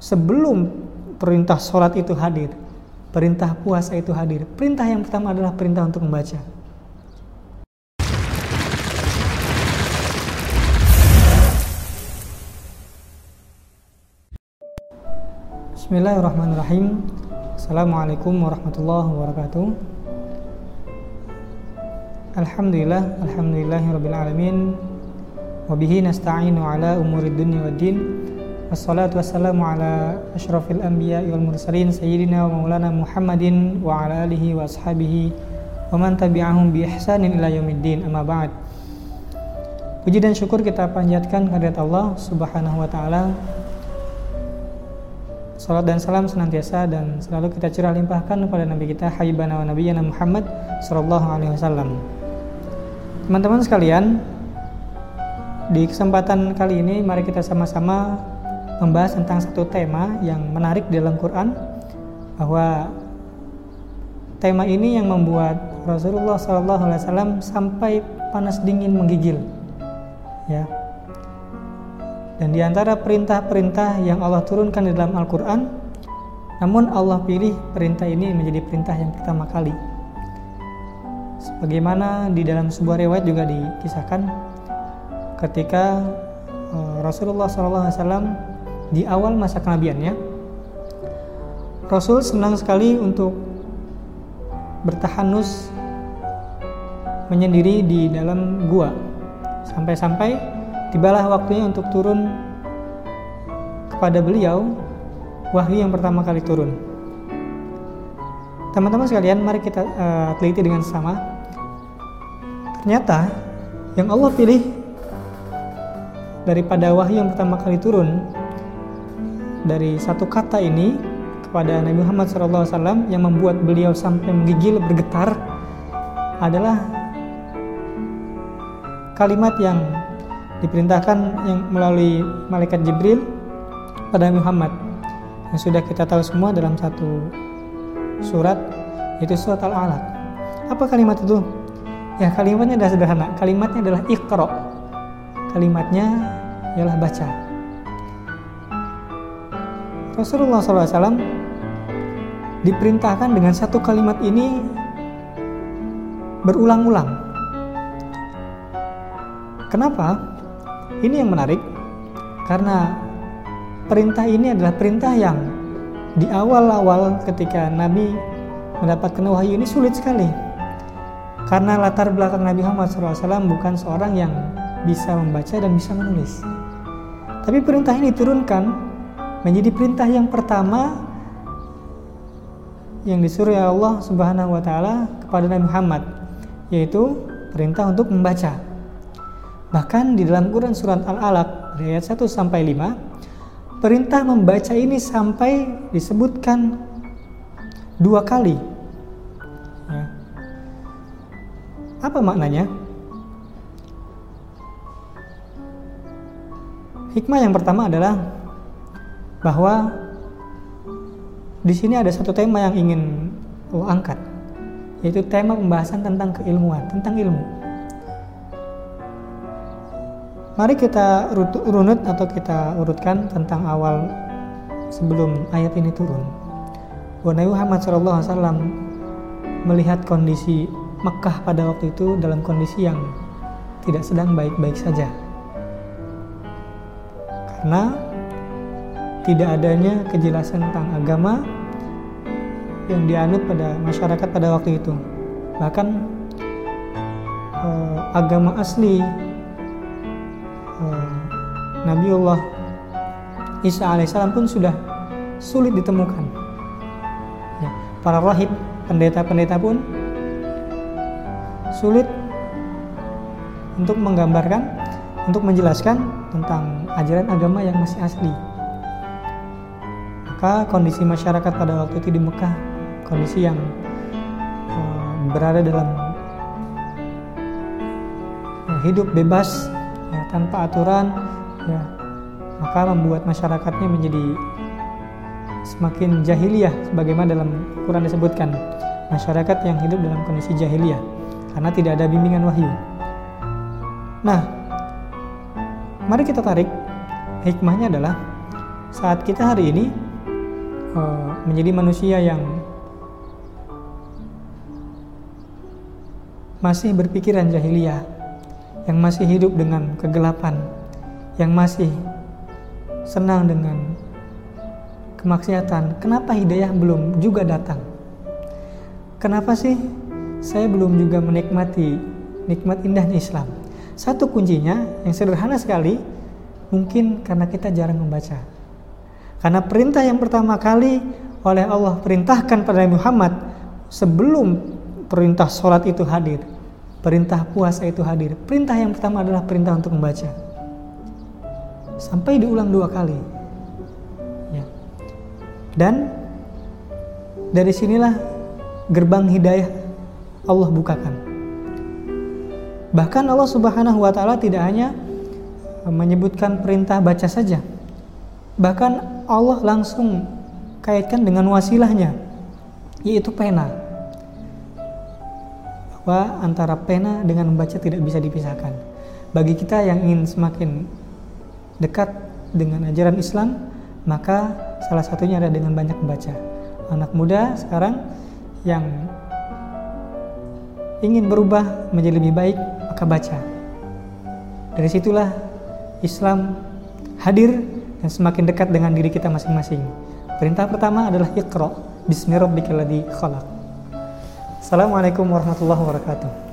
sebelum perintah sholat itu hadir, perintah puasa itu hadir. Perintah yang pertama adalah perintah untuk membaca. Bismillahirrahmanirrahim. Assalamualaikum warahmatullahi wabarakatuh. Alhamdulillah, alhamdulillahirabbil alamin. Wabihi nasta'inu ala umuri dunya waddin. Wassalatu wassalamu ala asyrafil anbiya wal mursalin sayyidina wa maulana Muhammadin wa ala alihi wa ashabihi wa man tabi'ahum bi ihsanin ila yaumiddin. Amma ba'd. Puji dan syukur kita panjatkan kehadirat Allah Subhanahu wa taala. Salat dan salam senantiasa dan selalu kita curah limpahkan kepada Nabi kita Habibana wa Nabiyana Muhammad sallallahu alaihi wasallam. Teman-teman sekalian, di kesempatan kali ini mari kita sama-sama membahas tentang satu tema yang menarik di dalam Quran bahwa tema ini yang membuat Rasulullah SAW sampai panas dingin menggigil ya. Dan di antara perintah-perintah yang Allah turunkan di dalam Al-Quran namun Allah pilih perintah ini menjadi perintah yang pertama kali. Sebagaimana di dalam sebuah riwayat juga dikisahkan ketika eh, Rasulullah SAW di awal masa kenabiannya Rasul senang sekali untuk bertahanus menyendiri di dalam gua. Sampai-sampai tibalah waktunya untuk turun kepada beliau wahyu yang pertama kali turun. Teman-teman sekalian mari kita uh, teliti dengan sama. Ternyata yang Allah pilih daripada wahyu yang pertama kali turun dari satu kata ini kepada Nabi Muhammad SAW yang membuat beliau sampai menggigil bergetar adalah kalimat yang diperintahkan yang melalui malaikat Jibril pada Nabi Muhammad yang sudah kita tahu semua dalam satu surat itu surat Al-Alaq. Apa kalimat itu? Ya kalimatnya adalah sederhana. Kalimatnya adalah ikhro. Kalimatnya ialah baca. Rasulullah SAW diperintahkan dengan satu kalimat ini berulang-ulang. Kenapa? Ini yang menarik karena perintah ini adalah perintah yang di awal-awal ketika Nabi mendapatkan wahyu ini sulit sekali. Karena latar belakang Nabi Muhammad SAW bukan seorang yang bisa membaca dan bisa menulis. Tapi perintah ini diturunkan menjadi perintah yang pertama yang disuruh oleh Allah Subhanahu wa taala kepada Nabi Muhammad yaitu perintah untuk membaca. Bahkan di dalam Quran surat Al-Alaq ayat 1 sampai 5 perintah membaca ini sampai disebutkan dua kali. Ya. Apa maknanya? Hikmah yang pertama adalah bahwa di sini ada satu tema yang ingin lo angkat, yaitu tema pembahasan tentang keilmuan, tentang ilmu. Mari kita runut atau kita urutkan tentang awal sebelum ayat ini turun. Bahwa Nabi Muhammad SAW melihat kondisi Mekah pada waktu itu dalam kondisi yang tidak sedang baik-baik saja. Karena tidak adanya kejelasan tentang agama yang dianut pada masyarakat pada waktu itu. Bahkan eh, agama asli eh, Nabiullah Isa alaihissalam pun sudah sulit ditemukan. Ya, para rahib, pendeta-pendeta pun sulit untuk menggambarkan, untuk menjelaskan tentang ajaran agama yang masih asli maka kondisi masyarakat pada waktu itu di Mekah kondisi yang uh, berada dalam uh, hidup bebas ya, tanpa aturan ya maka membuat masyarakatnya menjadi semakin jahiliyah sebagaimana dalam Quran disebutkan masyarakat yang hidup dalam kondisi jahiliyah karena tidak ada bimbingan wahyu. Nah, mari kita tarik hikmahnya adalah saat kita hari ini uh, menjadi manusia yang masih berpikiran jahiliyah, yang masih hidup dengan kegelapan, yang masih senang dengan kemaksiatan, kenapa hidayah belum juga datang? Kenapa sih saya belum juga menikmati nikmat indahnya Islam? Satu kuncinya yang sederhana sekali, mungkin karena kita jarang membaca. Karena perintah yang pertama kali oleh Allah perintahkan pada Muhammad sebelum perintah sholat itu hadir, perintah puasa itu hadir. Perintah yang pertama adalah perintah untuk membaca. Sampai diulang dua kali. Ya. Dan dari sinilah gerbang hidayah Allah bukakan. Bahkan Allah Subhanahu wa taala tidak hanya menyebutkan perintah baca saja. Bahkan Allah langsung kaitkan dengan wasilahnya yaitu pena. Bahwa antara pena dengan membaca tidak bisa dipisahkan. Bagi kita yang ingin semakin dekat dengan ajaran Islam, maka salah satunya adalah dengan banyak membaca. Anak muda sekarang yang ingin berubah menjadi lebih baik, maka baca. Dari situlah Islam hadir dan semakin dekat dengan diri kita masing-masing. Perintah pertama adalah Iqra bismi rabbikal ladzi khalaq. Assalamualaikum warahmatullahi wabarakatuh.